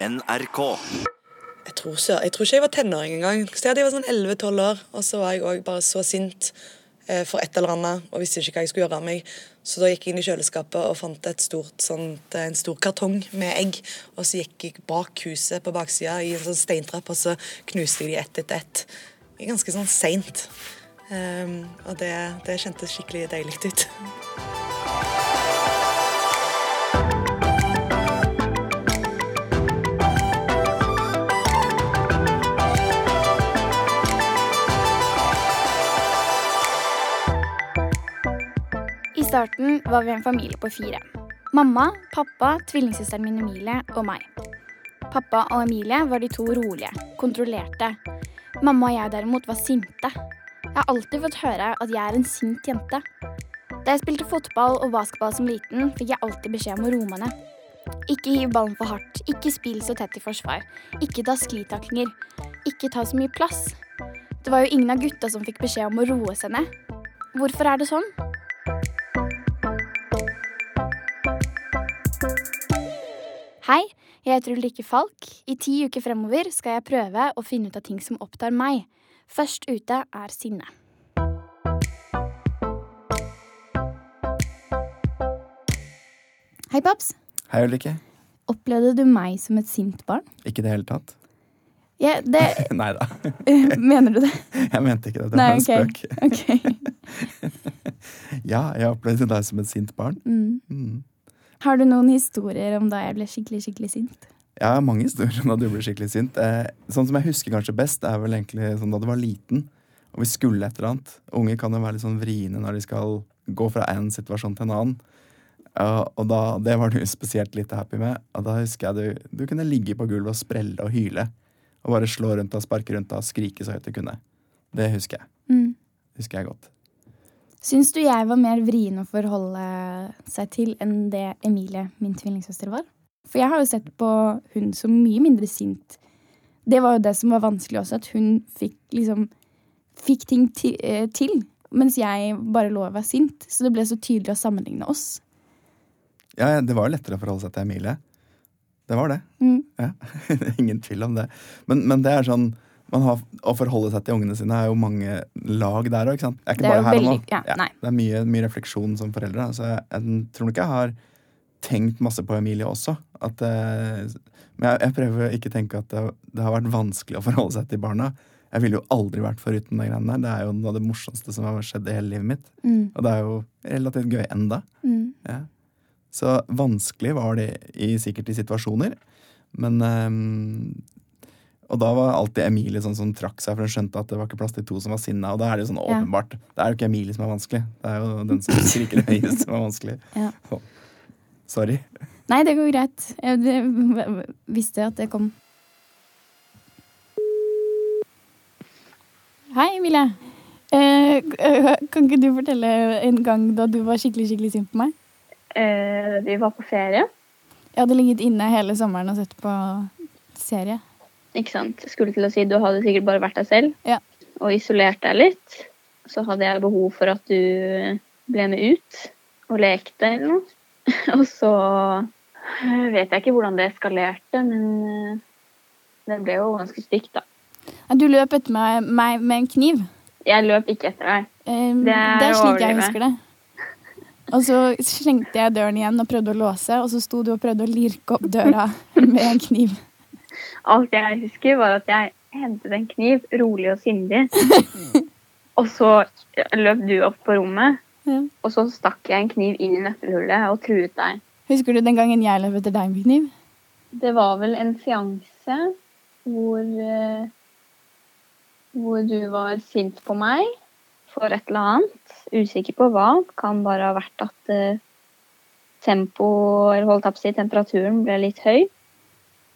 NRK. Jeg tror, ikke, jeg tror ikke jeg var tenåring engang. Så jeg var sånn 11-12 år, og så var jeg òg bare så sint eh, for et eller annet og visste ikke hva jeg skulle gjøre av meg. Så da gikk jeg inn i kjøleskapet og fant stort, sånt, en stor kartong med egg. Og så gikk jeg bak huset på baksida i en sånn steintrapp, og så knuste jeg de ett etter ett. Ganske sånn seint. Um, og det, det kjentes skikkelig deilig ut. I starten var vi en familie på fire. Mamma, pappa, tvillingsøsteren min Emilie og meg. Pappa og Emilie var de to rolige, kontrollerte. Mamma og jeg derimot var sinte. Jeg har alltid fått høre at jeg er en sint jente. Da jeg spilte fotball og basketball som liten, fikk jeg alltid beskjed om å roe meg ned. Ikke hiv ballen for hardt, ikke spill så tett i forsvar, ikke ta sklitaklinger, ikke ta så mye plass. Det var jo ingen av gutta som fikk beskjed om å roe seg ned. Hvorfor er det sånn? Hei, jeg heter Ulrikke Falk. I ti uker fremover skal jeg prøve å finne ut av ting som opptar meg. Først ute er sinne. Hei, paps. Hei, Ulrikke. Opplevde du meg som et sint barn? Ikke i det hele tatt? Ja, det Nei da. Mener du det? Jeg mente ikke det. Det Nei, var en okay. spøk. Ja, jeg opplevde deg som et sint barn. Mm. Mm. Har du noen historier om da jeg ble skikkelig, skikkelig sint? Jeg har mange historier om da du ble skikkelig sint. Eh, sånn som jeg husker kanskje best, er vel egentlig sånn da du var liten og vi skulle et eller annet. Unge kan jo være litt sånn vriene når de skal gå fra en situasjon til en annen. Uh, og da, Det var du spesielt litt happy med. Og da husker jeg du, du kunne ligge på gulvet og sprelle og hyle. Og bare slå rundt og sparke rundt og skrike så høyt du kunne. Det husker jeg. Mm. husker jeg godt. Syns du jeg var mer vrien å forholde seg til enn det Emilie, min tvillingsøster, var? For jeg har jo sett på hun som mye mindre sint. Det var jo det som var vanskelig også, at hun fikk liksom Fikk ting ti eh, til, mens jeg bare lå og var sint. Så det ble så tydelig å sammenligne oss. Ja, ja, Det var jo lettere å forholde seg til Emilie. Det var det. Mm. Ja. Ingen tvil om det. Men, men det er sånn man har, Å forholde seg til ungene sine er jo mange lag der òg. Det er ikke Det er bare her veldig, og nå. Ja, ja, det er mye, mye refleksjon som foreldre. Så jeg, jeg tror nok jeg har tenkt masse på Emilie også. At, eh, men jeg, jeg prøver ikke å tenke at det, det har vært vanskelig å forholde seg til barna. Jeg ville jo aldri vært foruten de greiene der. Det er jo noe av det morsomste som har skjedd i hele livet mitt. Mm. Og det er jo relativt gøy enda. Mm. Ja. Så vanskelig var det i, sikkert i situasjoner. Men ehm, Og da var alltid Emilie sånn som trakk seg, for hun skjønte at det var ikke plass til to som var sinna. Og da er det jo sånn Ja. åpenbart. Det er jo ikke Emilie som er vanskelig. Det er jo den som skriker høyest som er vanskelig. Ja. Så, Sorry. Nei, det går greit. Jeg visste at det kom. Hei, Emilie. Eh, kan ikke du fortelle en gang da du var skikkelig skikkelig sint på meg? Eh, vi var på ferie, Jeg hadde ligget inne hele sommeren og sett på serie. Ikke sant? Skulle til å si du hadde sikkert bare vært deg selv Ja. og isolert deg litt. Så hadde jeg behov for at du ble med ut og lekte eller noe. og så eh, vet jeg ikke hvordan det eskalerte, men eh, det ble jo ganske stygt, da. Du løp etter meg, med, med en kniv. Jeg løp ikke etter deg. Det er det er slik jeg husker det. Og så slengte jeg døren igjen og prøvde å låse, og så sto du og prøvde å lirke opp døra med en kniv. Alt jeg husker, var at jeg hentet en kniv, rolig og sindig. og så løp du opp på rommet, Ja. og så stakk jeg en kniv inn i nøkkelhullet og truet deg. Husker du den gangen jeg løp etter deg med kniv? Det var vel en seanse hvor eh, Hvor du var sint på meg for et eller annet. Usikker på hva. Kan bare ha vært at eh, tempo, eller holdt opp si, temperaturen ble litt høy.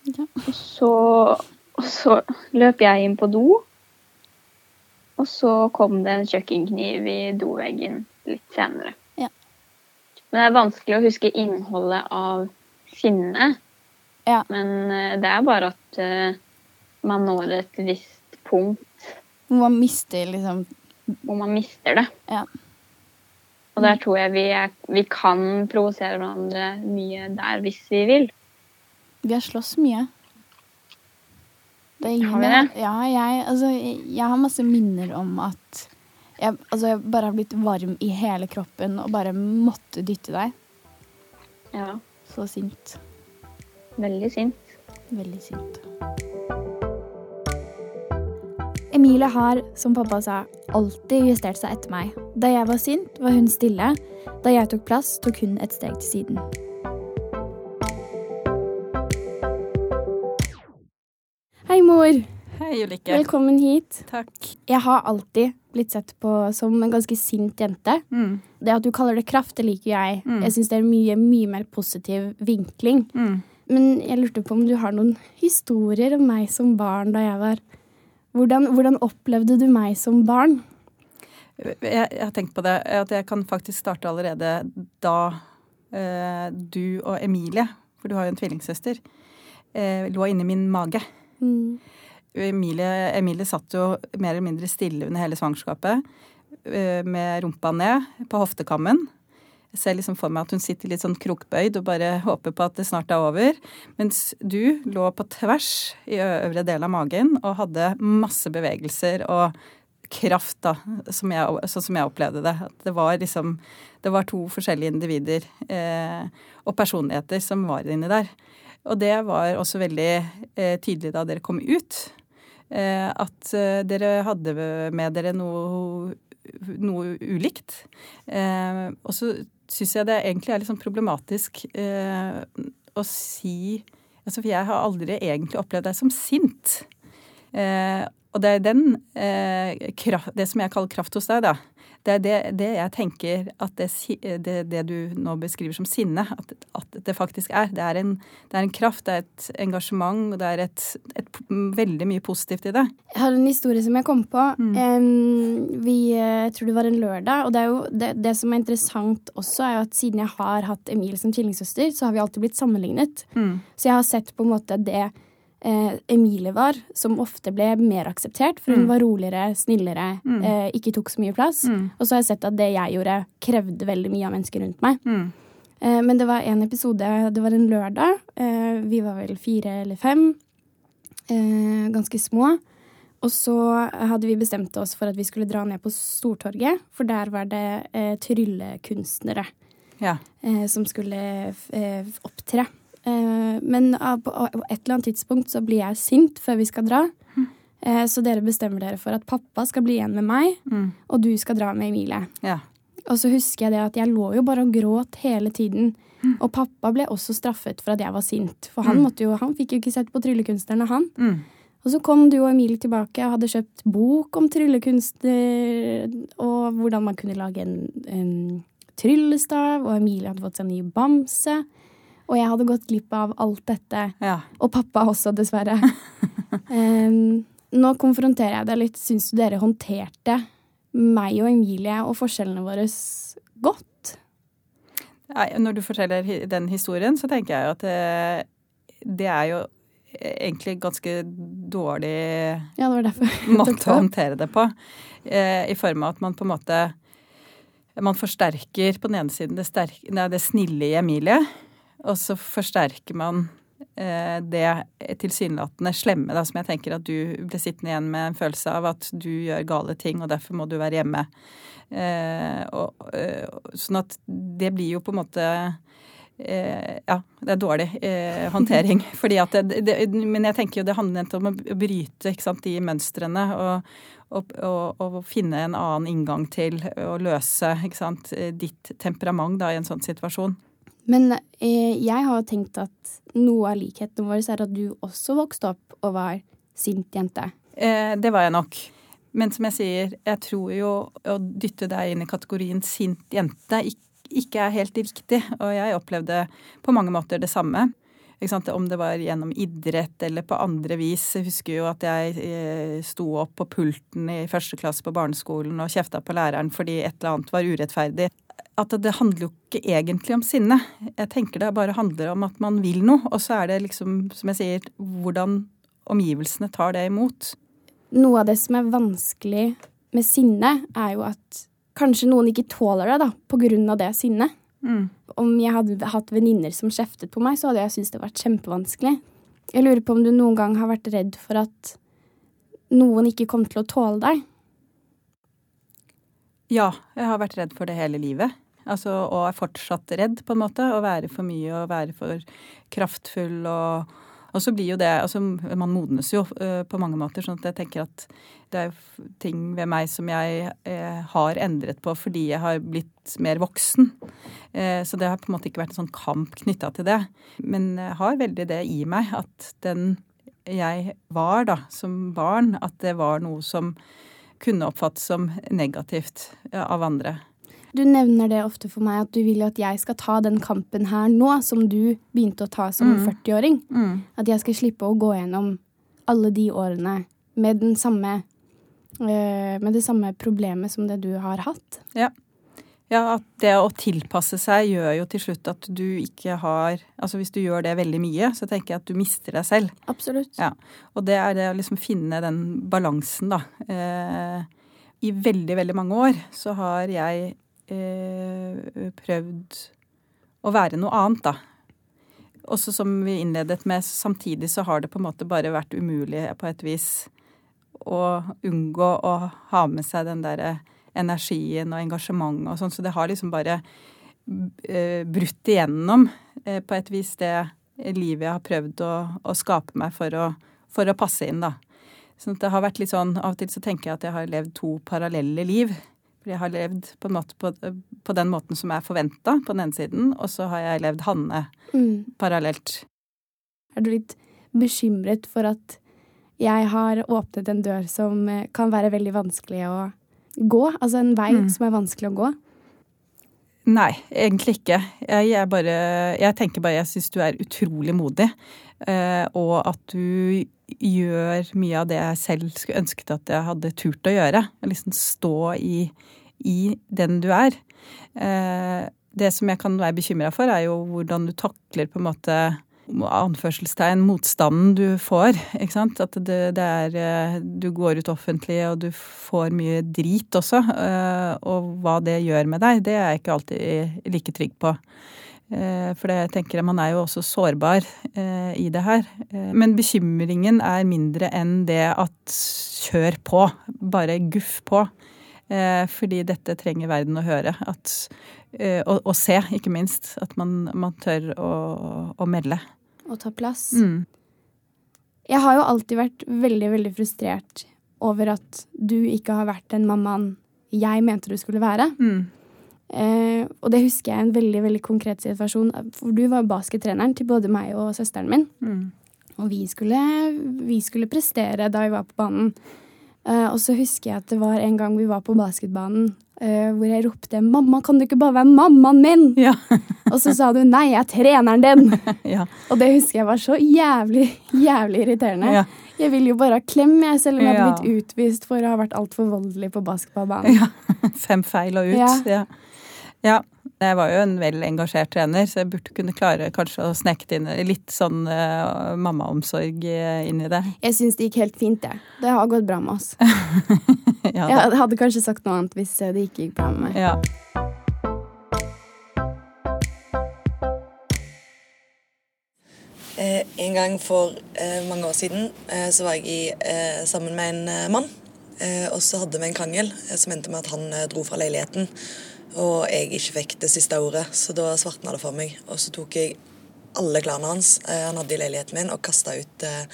Ja. Og så, og så løp jeg inn på do. Og så kom det en kjøkkenkniv i doveggen litt senere. Ja. Men det er vanskelig å huske innholdet av sinne. Ja. Men eh, det er bare at eh, man når et visst punkt Hvor man mister liksom hvor man mister det. Ja. Og der tror jeg vi, er, vi kan provosere hverandre mye der hvis vi vil. Vi har slåss mye. Det er ingen, Har vi det? Ja, jeg, altså, jeg har masse minner om at jeg, altså, jeg bare har blitt varm i hele kroppen og bare måtte dytte deg. Ja. Så sint. Veldig sint. Veldig sint. Emilie har, som pappa sa, alltid justert seg etter meg. Da jeg var sint, var hun stille. Da jeg tok plass, tok hun et steg til siden. Mor. Hei, Ulrikke. Velkommen hit. Takk. Jeg har alltid blitt sett på som en ganske sint jente. Mm. Det at du kaller det kraft, det liker jeg. Mm. Jeg syns det er en mye, mye mer positiv vinkling. Mm. Men jeg lurte på om du har noen historier om meg som barn da jeg var Hvordan, hvordan opplevde du meg som barn? Jeg, jeg har tenkt på det, at jeg kan faktisk starte allerede da eh, du og Emilie, for du har jo en tvillingsøster, eh, lå inni min mage. Mm. Emilie, Emilie satt jo mer eller mindre stille under hele svangerskapet, eh, med rumpa ned på hoftekammen. Jeg ser liksom for meg at hun sitter litt sånn krokbøyd og bare håper på at det snart er over. Mens du lå på tvers i øvre del av magen og hadde masse bevegelser og kraft, da, som jeg, sånn som jeg opplevde det. At det var liksom Det var to forskjellige individer eh, og personligheter som var inni der. Og det var også veldig eh, tydelig da dere kom ut. Eh, at eh, dere hadde med dere noe, noe ulikt. Og så syns jeg det egentlig er litt sånn problematisk å si altså For jeg har aldri egentlig opplevd deg som sint. Og det er den Det som jeg kaller kraft hos deg, da. Det er det, det jeg tenker at det, det, det du nå beskriver som sinne, at, at det faktisk er. Det er, en, det er en kraft, det er et engasjement, og det er et, et, veldig mye positivt i det. Jeg har en historie som jeg kom på. Mm. Um, vi, eh, jeg tror det var en lørdag. Og det, er jo, det, som er interessant også, er jo at siden jeg har hatt Emil som tvillingsøster, så har vi alltid blitt sammenlignet. Så jeg har sett på en måte det eh, Emilie var, som ofte ble mer akseptert, for hun Mm. var roligere, snillere, Mm. eh, ikke tok så mye plass. Mm. Og så har jeg sett at det jeg gjorde, krevde veldig mye av mennesker rundt meg. Mm. Eh, men det var en episode, det var en lørdag. Eh, vi var vel fire eller fem. Eh, ganske små. Og så hadde vi bestemt oss for at vi skulle dra ned på Stortorget, for der var det eh, tryllekunstnere Ja. eh, som skulle opptre. Eh, men på et eller annet tidspunkt så blir jeg sint før vi skal dra. Eh, så dere bestemmer dere for at pappa skal bli igjen med meg, Mm. og du skal dra med Emilie. ja. Og så husker jeg det at jeg lå jo bare og gråt hele tiden. Og pappa ble også straffet for at jeg var sint. For han, Mm. måtte jo, han fikk jo ikke sett på tryllekunstnerne, han. Mm. Og så kom du og Emilie tilbake og hadde kjøpt bok om tryllekunster og hvordan man kunne lage en, en tryllestav, og Emilie hadde fått seg ny bamse. Og jeg hadde gått glipp av alt dette. ja. Og pappa også, dessverre. um, nå konfronterer jeg deg litt. Syns du dere håndterte meg og Emilie og forskjellene våre godt? Når du forteller den historien, så tenker jeg jo at det, det er jo egentlig ganske dårlig Ja, måte å håndtere det på. Eh, I form av at man på en måte Man forsterker på den ene siden det, sterke, nei, det snille i Emilie, og så forsterker man eh, det tilsynelatende slemme, da, som jeg tenker at du ble sittende igjen med en følelse av at du gjør gale ting, og derfor må du være hjemme. Eh, og, eh, sånn at det blir jo på en måte ja, det er dårlig håndtering. det, det, men jeg tenker jo det handler om å bryte sant, de mønstrene og, og, og, og finne en annen inngang til å løse sant, ditt temperament da, i en sånn situasjon. Men eh, jeg har tenkt at noe av likheten vår er at du også vokste opp og var sint jente. Eh, det var jeg nok. Men som jeg sier, jeg tror jo å dytte deg inn i kategorien sint jente ikke er helt riktig. Og jeg opplevde på mange måter det samme. Om det var gjennom idrett eller på andre vis. Jeg husker jo at jeg eh, sto opp på pulten i første klasse på barneskolen og kjefta på læreren fordi et eller annet var urettferdig. At det handler jo ikke egentlig om sinne. Jeg tenker det bare handler om at man vil noe. Og så er det liksom, som jeg sier, hvordan omgivelsene tar det imot. Noe av det som er vanskelig med sinne, er jo at kanskje noen ikke tåler det, da, på grunn av det sinnet. Mm. Om jeg hadde hatt venninner som kjeftet på meg, så hadde jeg syntes det vært kjempevanskelig. Jeg lurer på om du noen gang har vært redd for at noen ikke kom til å tåle deg? Ja, jeg har vært redd for det hele livet. Altså, og er fortsatt redd, på en måte. Å være for mye og være for kraftfull og Og så blir jo det Altså, man modnes jo uh, på mange måter, sånn at jeg tenker at det er ting ved meg som jeg uh, har endret på fordi jeg har blitt mer voksen. Uh, så det har på en måte ikke vært en sånn kamp knytta til det. Men jeg har veldig det i meg at den jeg var da, som barn, at det var noe som kunne oppfattes som negativt av andre. Du nevner det ofte for meg at du vil at jeg skal ta den kampen her nå, som du begynte å ta som mm. 40-åring. Mm. At jeg skal slippe å gå gjennom alle de årene med, samme, øh, med det samme problemet som det du har hatt. Ja. Ja, at det å tilpasse seg gjør jo til slutt at du ikke har Altså hvis du gjør det veldig mye, så tenker jeg at du mister deg selv. Absolutt. Ja. Og det er det å liksom finne den balansen, da. Eh, I veldig, veldig mange år så har jeg eh, prøvd å være noe annet, da. Også som vi innledet med, samtidig så har det på en måte bare vært umulig på et vis å unngå å ha med seg den derre energien og engasjementet og sånn. Så det har liksom bare eh, brutt igjennom eh, på et vis det livet jeg har prøvd å, å skape meg for å, for å, passe inn, da. Så det har vært litt sånn, Av og til så tenker jeg at jeg har levd to parallelle liv. For jeg har levd på, måte på, på den måten som er forventa på den ene siden, og så har jeg levd Hanne mm. parallelt. Er du litt bekymret for at jeg har åpnet en dør som kan være veldig vanskelig å gå? Altså en vei mm. som er vanskelig å gå? Nei, egentlig ikke. Jeg, bare, jeg tenker bare jeg syns du er utrolig modig. Eh, og at du gjør mye av det jeg selv skulle ønsket at jeg hadde turt å gjøre. Liksom stå i, i den du er. Eh, det som jeg kan være bekymra for, er jo hvordan du takler på en måte anførselstegn motstanden du får. ikke sant? At det, det, er eh, Du går ut offentlig, og du får mye drit også. Og hva det gjør med deg, det er jeg ikke alltid like trygg på. Eh, for det tenker jeg man er jo også sårbar eh, i det her. Eh, men bekymringen er mindre enn det at kjør på. Bare guff på. Fordi dette trenger verden å høre. At, og, og, se, ikke minst. At man, man tør å, å, melde. Og ta plass. Mm. Jeg har jo alltid vært veldig, veldig frustrert over at du ikke har vært den mammaen jeg mente du skulle være. Mm. Eh, og det husker jeg en veldig veldig konkret situasjon. For du var baskettreneren til både meg og søsteren min. Mm. Og vi skulle, vi skulle, prestere da vi var på banen. Eh, og så husker jeg at det var en gang vi var på basketbanen hvor jeg ropte 'Mamma, kan du ikke bare være mammaen min?' Ja. og så sa du 'Nei, jeg er treneren din'. ja. Og det husker jeg var så jævlig, jævlig irriterende. Ja. Jeg vil jo bare ha klem, jeg, selv om jeg har blitt utvist for å ha vært altfor voldelig på basketballbanen. Ja. Fem feil og ut. Ja. Ja. Jeg var jo en vel engasjert trener, så jeg burde kunne klare kanskje å snekte inn litt sånn uh, mammaomsorg eh, inn i det. Jeg syns det gikk helt fint, det. Det har gått bra med oss. ja, jeg hadde kanskje sagt noe annet hvis det ikke gikk bra med meg. Ja. Eh, en gang for eh, mange år siden eh, så var jeg i, eh, sammen med en mann. og så hadde vi en krangel som endte med at han dro fra leiligheten og jeg ikke fikk det siste ordet. Så da svartna det for meg. Og så tok jeg alle klærne hans eh, han hadde i leiligheten min, og kasta ut, eh,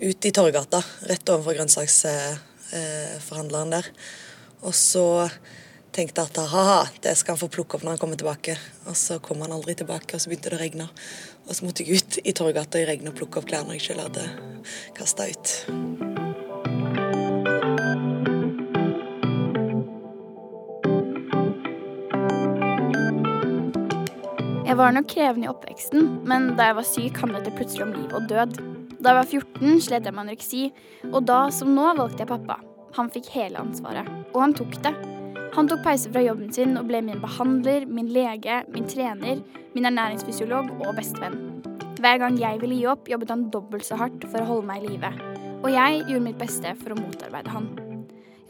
ut, i Torgata, rett overfor grønnsaksforhandleren der. Og så tenkte jeg at ha-ha, det skal han få plukke opp når han kommer tilbake. Og så kom han aldri tilbake, og så begynte det å regne. Og så måtte jeg ut i Torgata i regnet og plukke opp klærne jeg selv hadde kasta ut. Jeg var nok krevende i oppveksten, men da jeg var syk, handlet det plutselig om liv og død. Da jeg var 14, slet jeg med anoreksi, og da som nå valgte jeg pappa. Han fikk hele ansvaret, og han tok det. Han tok pause fra jobben sin og ble min behandler, min lege, min trener, min ernæringsfysiolog og bestevenn. Hver gang jeg ville gi opp, jobbet han dobbelt så hardt for å holde meg i live. Og jeg gjorde mitt beste for å motarbeide han.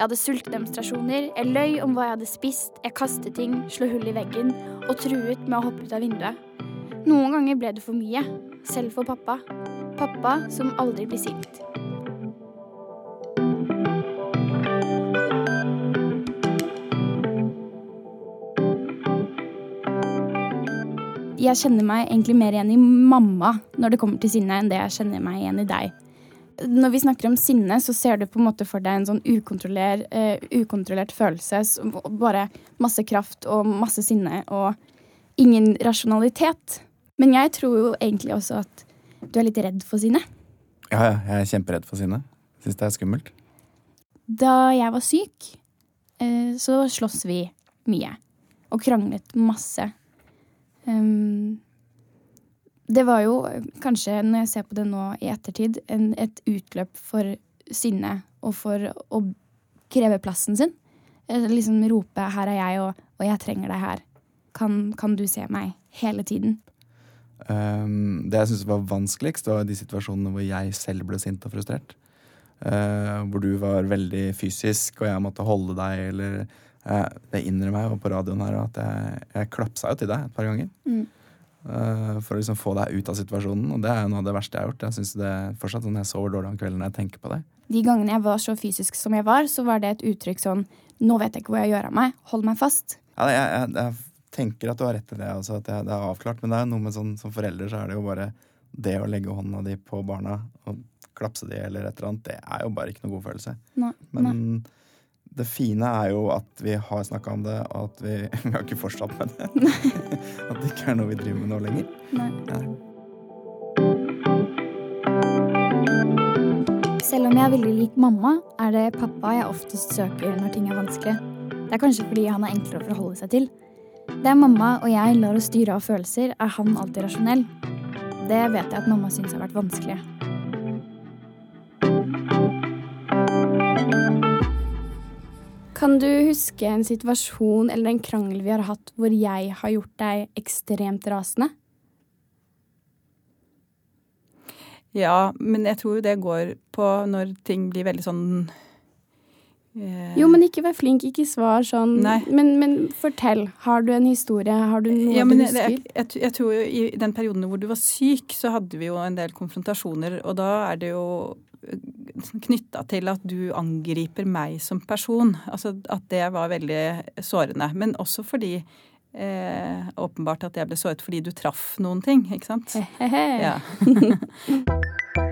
Jeg hadde sultdemonstrasjoner, jeg løy om hva jeg hadde spist, jeg kastet ting, slo hull i veggen og truet med å hoppe ut av vinduet. Noen ganger ble det for mye, selv for pappa. Pappa som aldri blir sint. Jeg kjenner meg egentlig mer igjen i mamma når det kommer til sinne, enn det jeg kjenner meg igjen i deg. Når vi snakker om sinne, så ser du på en måte for deg en sånn ukontrollert, uh, ukontrollert følelse. Bare masse kraft og masse sinne og ingen rasjonalitet. Men jeg tror jo egentlig også at du er litt redd for sinne. Ja, ja. Jeg er kjemperedd for sinne. Syns det er skummelt. Da jeg var syk, uh, så sloss vi mye. Og kranglet masse. Um, det var jo kanskje, når jeg ser på det nå i ettertid, en, et utløp for sinne og for å kreve plassen sin. Liksom rope 'her er jeg, og, og jeg trenger deg her'. Kan, kan, du se meg? Hele tiden. Um, det jeg syntes var vanskeligst, var de situasjonene hvor jeg selv ble sint og frustrert. Uh, hvor du var veldig fysisk, og jeg måtte holde deg, eller det innrømmer jeg jo på radioen her at jeg, jeg klapsa jo til deg et par ganger. Mm. Uh, for å liksom få deg ut av situasjonen. Og det er jo noe av det verste jeg har gjort. Jeg synes det fortsatt sånn Jeg sover dårlig om kvelden når jeg tenker på det. De gangene jeg var så fysisk som jeg var, så var det et uttrykk sånn Nå vet jeg ikke hvor jeg gjør av meg. Hold meg fast. Ja, jeg, jeg, jeg, tenker at du har rett til det, altså, at det er avklart. Men det er noe med sånn som forelder så er det jo bare det å legge hånda di på barna og klapse de eller et eller annet, det er jo bare ikke noe god følelse. Nei, Men nei det fine er jo at vi har snakka om det, og at vi, vi har ikke fortsatt med det. at det ikke er noe vi driver med nå lenger. Nei. Nei. Selv om jeg er veldig lik mamma, er det pappa jeg oftest søker når ting er vanskelig. Det er kanskje fordi han er enklere å forholde seg til. Der mamma og jeg lar oss styre av følelser, er han alltid rasjonell. Det vet jeg at mamma syns har vært vanskelig. Kan du huske en situasjon eller en krangel vi har hatt hvor jeg har gjort deg ekstremt rasende? Ja, men jeg tror jo det går på når ting blir veldig sånn eh... Jo, men ikke vær flink, ikke svar sånn. Men, men, fortell. Har du en historie? Har du noe ja, du husker? Jeg, jeg, jeg, tror I den perioden hvor du var syk, så hadde vi jo en del konfrontasjoner. Og da er det jo knytta til at du angriper meg som person. Altså at det var veldig sårende. Men også fordi eh, åpenbart at jeg ble såret fordi du traff noen ting, ikke sant? Ja.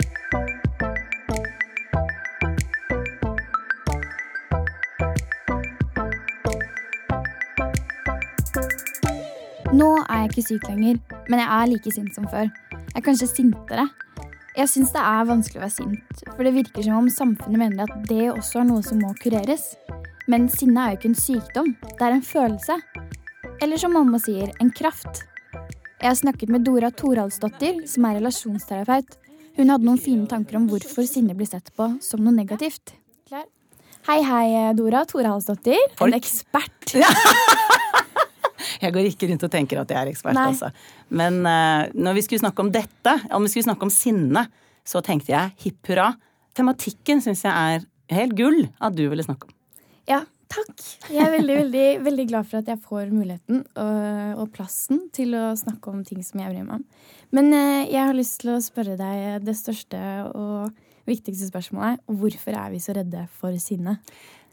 Nå er jeg ikke syk lenger, men jeg er like sint som før. Jeg er kanskje sintere. Jeg syns det er vanskelig å være sint, for det virker som om samfunnet mener at det også er noe som må kureres. Men sinne er jo ikke en sykdom, det er en følelse. Eller som mamma sier, en kraft. Jeg har snakket med Dora Toralsdottir, som er relasjonsterapeut. Hun hadde noen fine tanker om hvorfor sinne blir sett på som noe negativt. Klar? Hei, hei, Dora Toralsdottir. En ekspert. Ja. Jeg går ikke rundt og tenker at jeg er ekspert, Nei. altså. Men uh, når vi skulle snakke om dette, om vi skulle snakke om sinne, så tenkte jeg hipp hurra. Tematikken syns jeg er helt gull at du ville snakke om. Ja, takk. Jeg er veldig, veldig, veldig glad for at jeg får muligheten og, og, plassen til å snakke om ting som jeg bryr meg om. Men uh, jeg har lyst til å spørre deg det største og viktigste spørsmålet. Hvorfor er vi så redde for sinne?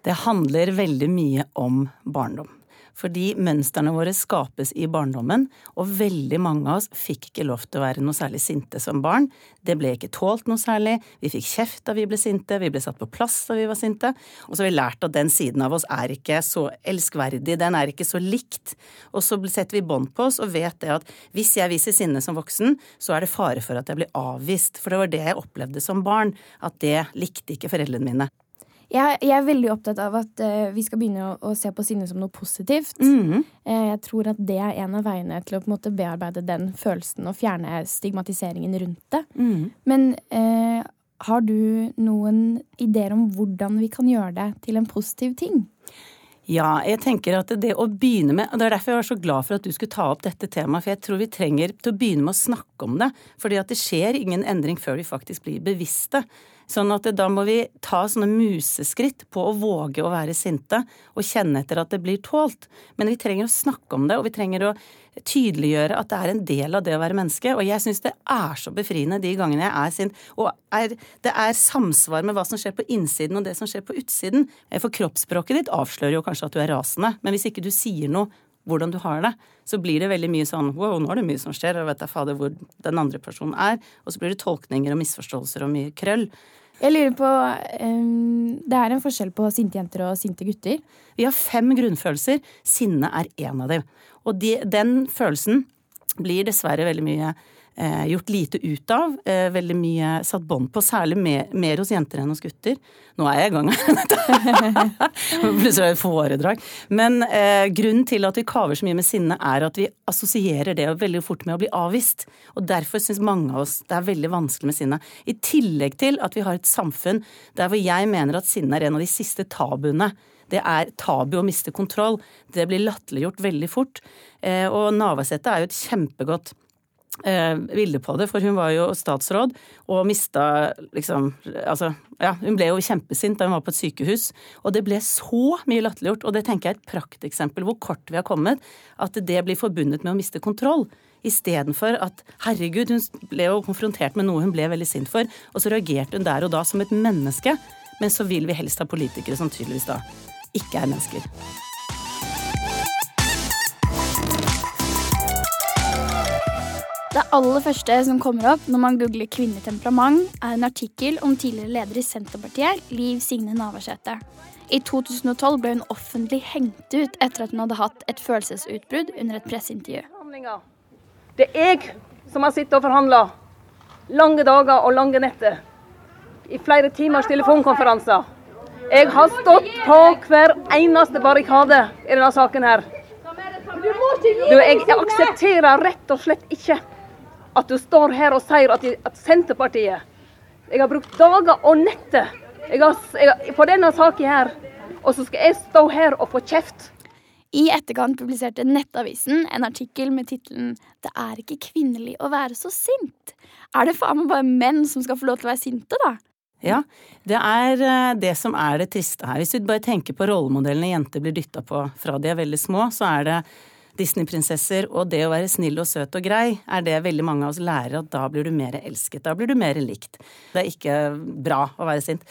Det handler veldig mye om barndom. Fordi mønstrene våre skapes i barndommen, og veldig mange av oss fikk ikke lov til å være noe særlig sinte som barn. Det ble ikke tålt noe særlig. Vi fikk kjeft da vi ble sinte, vi ble satt på plass da vi var sinte. Og så har vi lært at den siden av oss er ikke så elskverdig, den er ikke så likt. Og så setter vi bånd på oss og vet det at hvis jeg viser sinne som voksen, så er det fare for at jeg blir avvist. For det var det jeg opplevde som barn, at det likte ikke foreldrene mine. Jeg, jeg, er veldig opptatt av at uh, vi skal begynne å, å, se på sinne som noe positivt. Mm. Uh, jeg tror at det er en av veiene til å på en måte bearbeide den følelsen og fjerne stigmatiseringen rundt det. Mm. Men uh, har du noen ideer om hvordan vi kan gjøre det til en positiv ting? Ja, jeg tenker at det å begynne med og Det er derfor jeg var så glad for at du skulle ta opp dette temaet. For jeg tror vi trenger til å begynne med å snakke om det. Fordi at det skjer ingen endring før vi faktisk blir bevisste. Sånn at da må vi ta sånne museskritt på å våge å være sinte og kjenne etter at det blir tålt. Men vi trenger å snakke om det, og vi trenger å tydeliggjøre at det er en del av det å være menneske. Og jeg syns det er så befriende de gangene jeg er sint. Og er, det er samsvar med hva som skjer på innsiden og det som skjer på utsiden. For kroppsspråket ditt avslører jo kanskje at du er rasende. Men hvis ikke du sier noe hvordan du har det, så blir det veldig mye sånn wow, nå er det mye som skjer, og vet jeg fader hvor den andre personen er. Og så blir det tolkninger og misforståelser og mye krøll. Jeg lurer på um, Det er en forskjell på sinte jenter og sinte gutter? Vi har fem grunnfølelser. Sinne er én av dem. Og de, den følelsen blir dessverre veldig mye gjort lite ut av. Eh, veldig mye satt bånd på, særlig mer, mer, hos jenter enn hos gutter. Nå er jeg i gang Plutselig er det et foredrag. Men eh, grunnen til at vi kaver så mye med sinne, er at vi assosierer det veldig fort med å bli avvist. Og derfor syns mange av oss det er veldig vanskelig med sinne. I tillegg til at vi har et samfunn der hvor jeg mener at sinne er en av de siste tabuene det er tabu å miste kontroll. Det blir latterliggjort veldig fort. Eh, og Navarsete er jo et kjempegodt eh, bilde på det, for hun var jo statsråd og mista liksom Altså, ja, hun ble jo kjempesint da hun var på et sykehus. Og det ble så mye latterliggjort, og det tenker jeg er et prakteksempel hvor kort vi har kommet, at det blir forbundet med å miste kontroll. Istedenfor at herregud, hun ble jo konfrontert med noe hun ble veldig sint for, og så reagerte hun der og da som et menneske. Men så vil vi helst ha politikere som tydeligvis da ikke er mennesker. Det aller første som kommer opp når man googler kvinnetemperament, er en artikkel om tidligere leder i Senterpartiet, Liv Signe Navarsete. I 2012 ble hun offentlig hengt ut etter at hun hadde hatt et følelsesutbrudd under et presseintervju. Det er jeg som har sittet og forhandla lange dager og lange netter. I flere timers telefonkonferanser. Jeg har stått på hver eneste barrikade i denne saken her. Du, jeg aksepterer rett og slett ikke at du står her og sier at, at Senterpartiet Jeg har brukt dager og netter jeg har, jeg, på denne saken her, og så skal jeg stå her og få kjeft. I etterkant publiserte Nettavisen en artikkel med tittelen 'Det er ikke kvinnelig å være så sint'. Er det faen meg bare menn som skal få lov til å være sinte, da? Ja, det er eh, det som er det triste her. Hvis vi bare tenker på rollemodellene jenter blir dytta på fra de er veldig små, så er det Disney-prinsesser og det å være snill og søt og grei er det veldig mange av oss lærer at da blir du mer elsket. Da blir du mer likt. Det er ikke bra å være sint.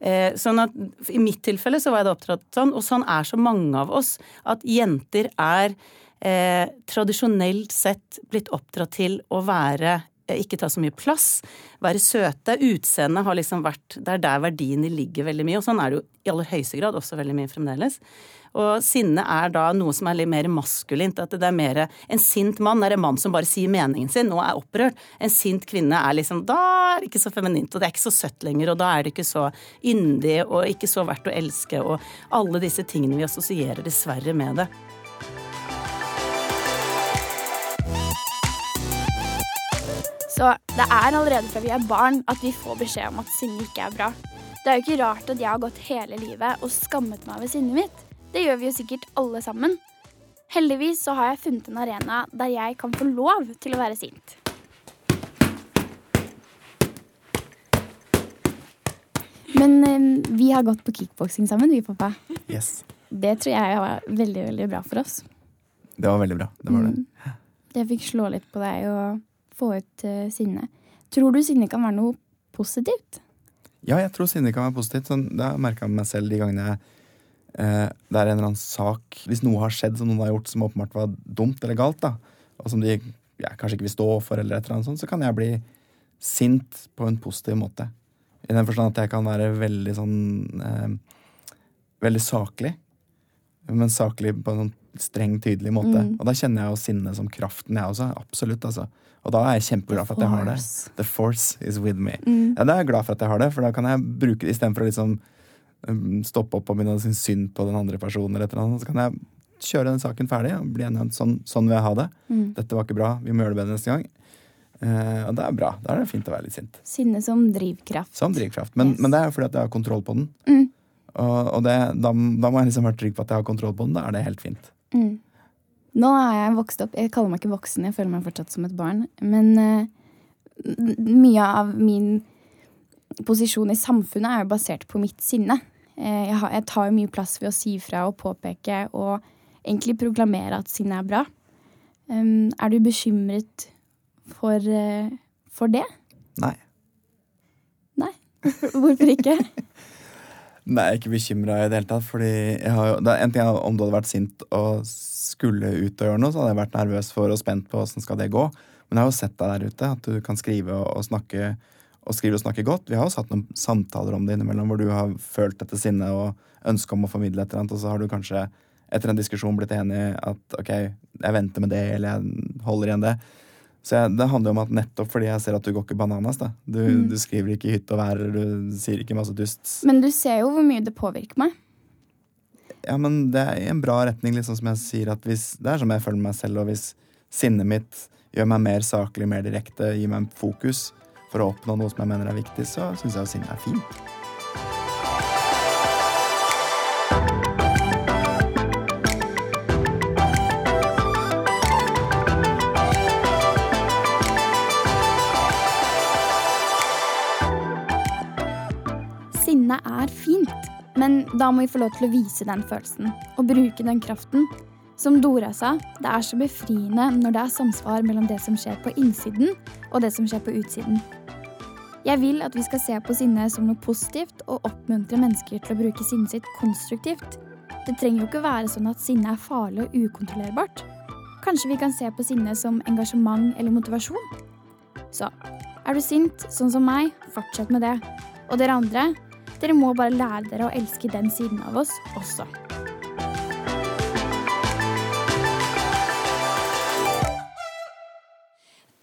Eh, sånn at I mitt tilfelle så var jeg da oppdratt sånn, og sånn er så mange av oss, at jenter er eh, tradisjonelt sett blitt oppdratt til å være ikke ta så mye plass, være søte. Utseendet har liksom vært Det er der verdiene ligger veldig mye, og sånn er det jo i aller høyeste grad også veldig mye fremdeles. Og sinne er da noe som er litt mer maskulint. At det er mer En sint mann er en mann som bare sier meningen sin og er opprørt. En sint kvinne er liksom Da er det ikke så feminint, og det er ikke så søtt lenger, og da er det ikke så yndig og ikke så verdt å elske, og alle disse tingene vi assosierer dessverre med det. Så det er allerede fra vi er barn at vi får beskjed om at sinne ikke er bra. Det er jo ikke rart at jeg har gått hele livet og skammet meg over sinnet mitt. Det gjør vi jo sikkert alle sammen. Heldigvis så har jeg funnet en arena der jeg kan få lov til å være sint. Men um, vi har gått på kickboksing sammen, vi, pappa. Yes. Det tror jeg var veldig, veldig bra for oss. Det var veldig bra. Det var det. Mm. Jeg fikk slå litt på deg og få ut uh, sinne. Tror du sinne kan være noe positivt? Ja, jeg tror sinne kan være positivt. Sånn, det har jeg merka med meg selv de gangene jeg eh, det er en eller annen sak Hvis noe har skjedd som noen har gjort som åpenbart var dumt eller galt, da, og som de ja, kanskje ikke vil stå for, eller et eller annet sånt, så kan jeg bli sint på en positiv måte. I den forstand at jeg kan være veldig sånn eh, Veldig saklig. Men saklig på en sånn streng, tydelig måte. Mm. Og da kjenner jeg jo sinnet som kraften, jeg også. Absolutt, altså. Og da er jeg kjempeglad for at jeg har det. The force is with me. Mm. Ja, da er jeg glad for at jeg har det, for da kan jeg bruke det istedenfor å liksom Um, stoppe opp og begynne å synes synd på den andre personen, eller et eller annet, så kan jeg kjøre den saken ferdig og bli enig om sånn, sånn vil jeg ha det. Mm. Dette var ikke bra, vi må gjøre det bedre neste gang. Uh, og det er bra. Da er det fint å være litt sint. Sinne som drivkraft. Som drivkraft. Men, yes. men det er fordi at jeg har kontroll på den. Mm. Og, og det, da, da, må jeg liksom være trygg på at jeg har kontroll på den. Da er det helt fint. Mm. Nå er jeg vokst opp Jeg kaller meg ikke voksen, jeg føler meg fortsatt som et barn. Men uh, mye av min posisjon i samfunnet er jo basert på mitt sinne. Uh, jeg, har, jeg tar jo mye plass ved å si fra og påpeke og egentlig proklamere at sinne er bra. Um, er du bekymret for, uh, for det? Nei. Nei? Hvorfor ikke? Nei, jeg er ikke bekymra i det hele tatt. Fordi har en ting er om du hadde vært sint og skulle ut og gjøre noe, så hadde jeg vært nervøs for og spent på åssen skal det gå. Men jeg har jo sett deg der ute, at du kan skrive og, og snakke og skrive og snakke godt. Vi har jo hatt noen samtaler om det innimellom hvor du har følt dette sinnet og ønsket om å formidle et eller annet, og så har du kanskje etter en diskusjon blitt enig at ok, jeg venter med det, eller jeg holder igjen det. Så jeg, Det handler jo om at nettopp fordi jeg ser at du går ikke bananas. da. Du, mm. du skriver ikke hytt og vær, du sier ikke masse dust. Men du ser jo hvor mye det påvirker meg. Ja, men det er i en bra retning, liksom som jeg sier at hvis, Det er som jeg føler meg selv, og hvis sinnet mitt gjør meg mer saklig, mer direkte, gir meg fokus for å oppnå noe som jeg mener er viktig, så syns jeg jo sinne er fint. Men da må vi få lov til å vise den følelsen og bruke den kraften som Dora sa, det er så befriende når det er samsvar mellom det som skjer på innsiden og det som skjer på utsiden. Jeg vil at vi skal se på sinne som noe positivt og oppmuntre mennesker til å bruke sinnet sitt konstruktivt. Det trenger jo ikke være sånn at sinne er farlig og ukontrollerbart. Kanskje vi kan se på sinne som engasjement eller motivasjon? Så er du sint, sånn som meg, fortsett med det. Og dere andre, dere må bare lære dere å elske den siden av oss også.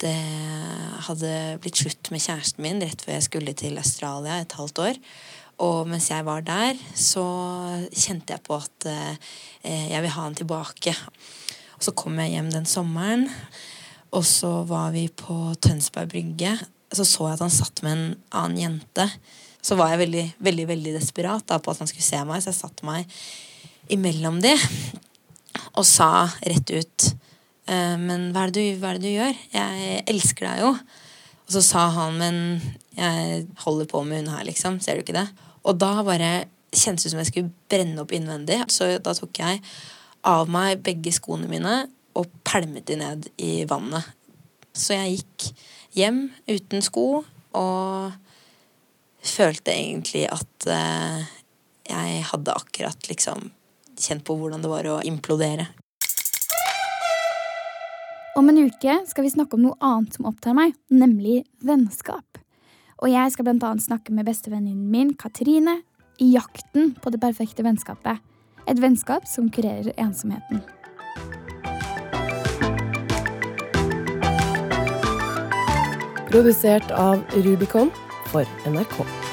det hadde blitt slutt med kjæresten min rett før jeg skulle til Australia et halvt år. Og mens jeg var der, så kjente jeg på at eh, jeg vil ha han tilbake. Og så kom jeg hjem den sommeren, og så var vi på Tønsberg brygge. Så så jeg at han satt med en annen jente. Så var jeg veldig, veldig, veldig desperat da, på at han skulle se meg, så jeg satte meg imellom de og sa rett ut Eh, men hva er, du, hva er, det du, gjør? Jeg elsker deg jo. Og så sa han, men jeg holder på med hun her, liksom. Ser du ikke det? Og da bare kjentes det som jeg skulle brenne opp innvendig. Så da tok jeg av meg begge skoene mine og pælmet de ned i vannet. Så jeg gikk hjem uten sko og følte egentlig at eh, jeg hadde akkurat liksom kjent på hvordan det var å implodere. Om en uke skal vi snakke om noe annet som opptar meg, nemlig vennskap. Og jeg skal annet snakke med bestevenninnen min Katrine i jakten på det perfekte vennskapet. Et vennskap som kurerer ensomheten. Produsert av Rubicon for NRK.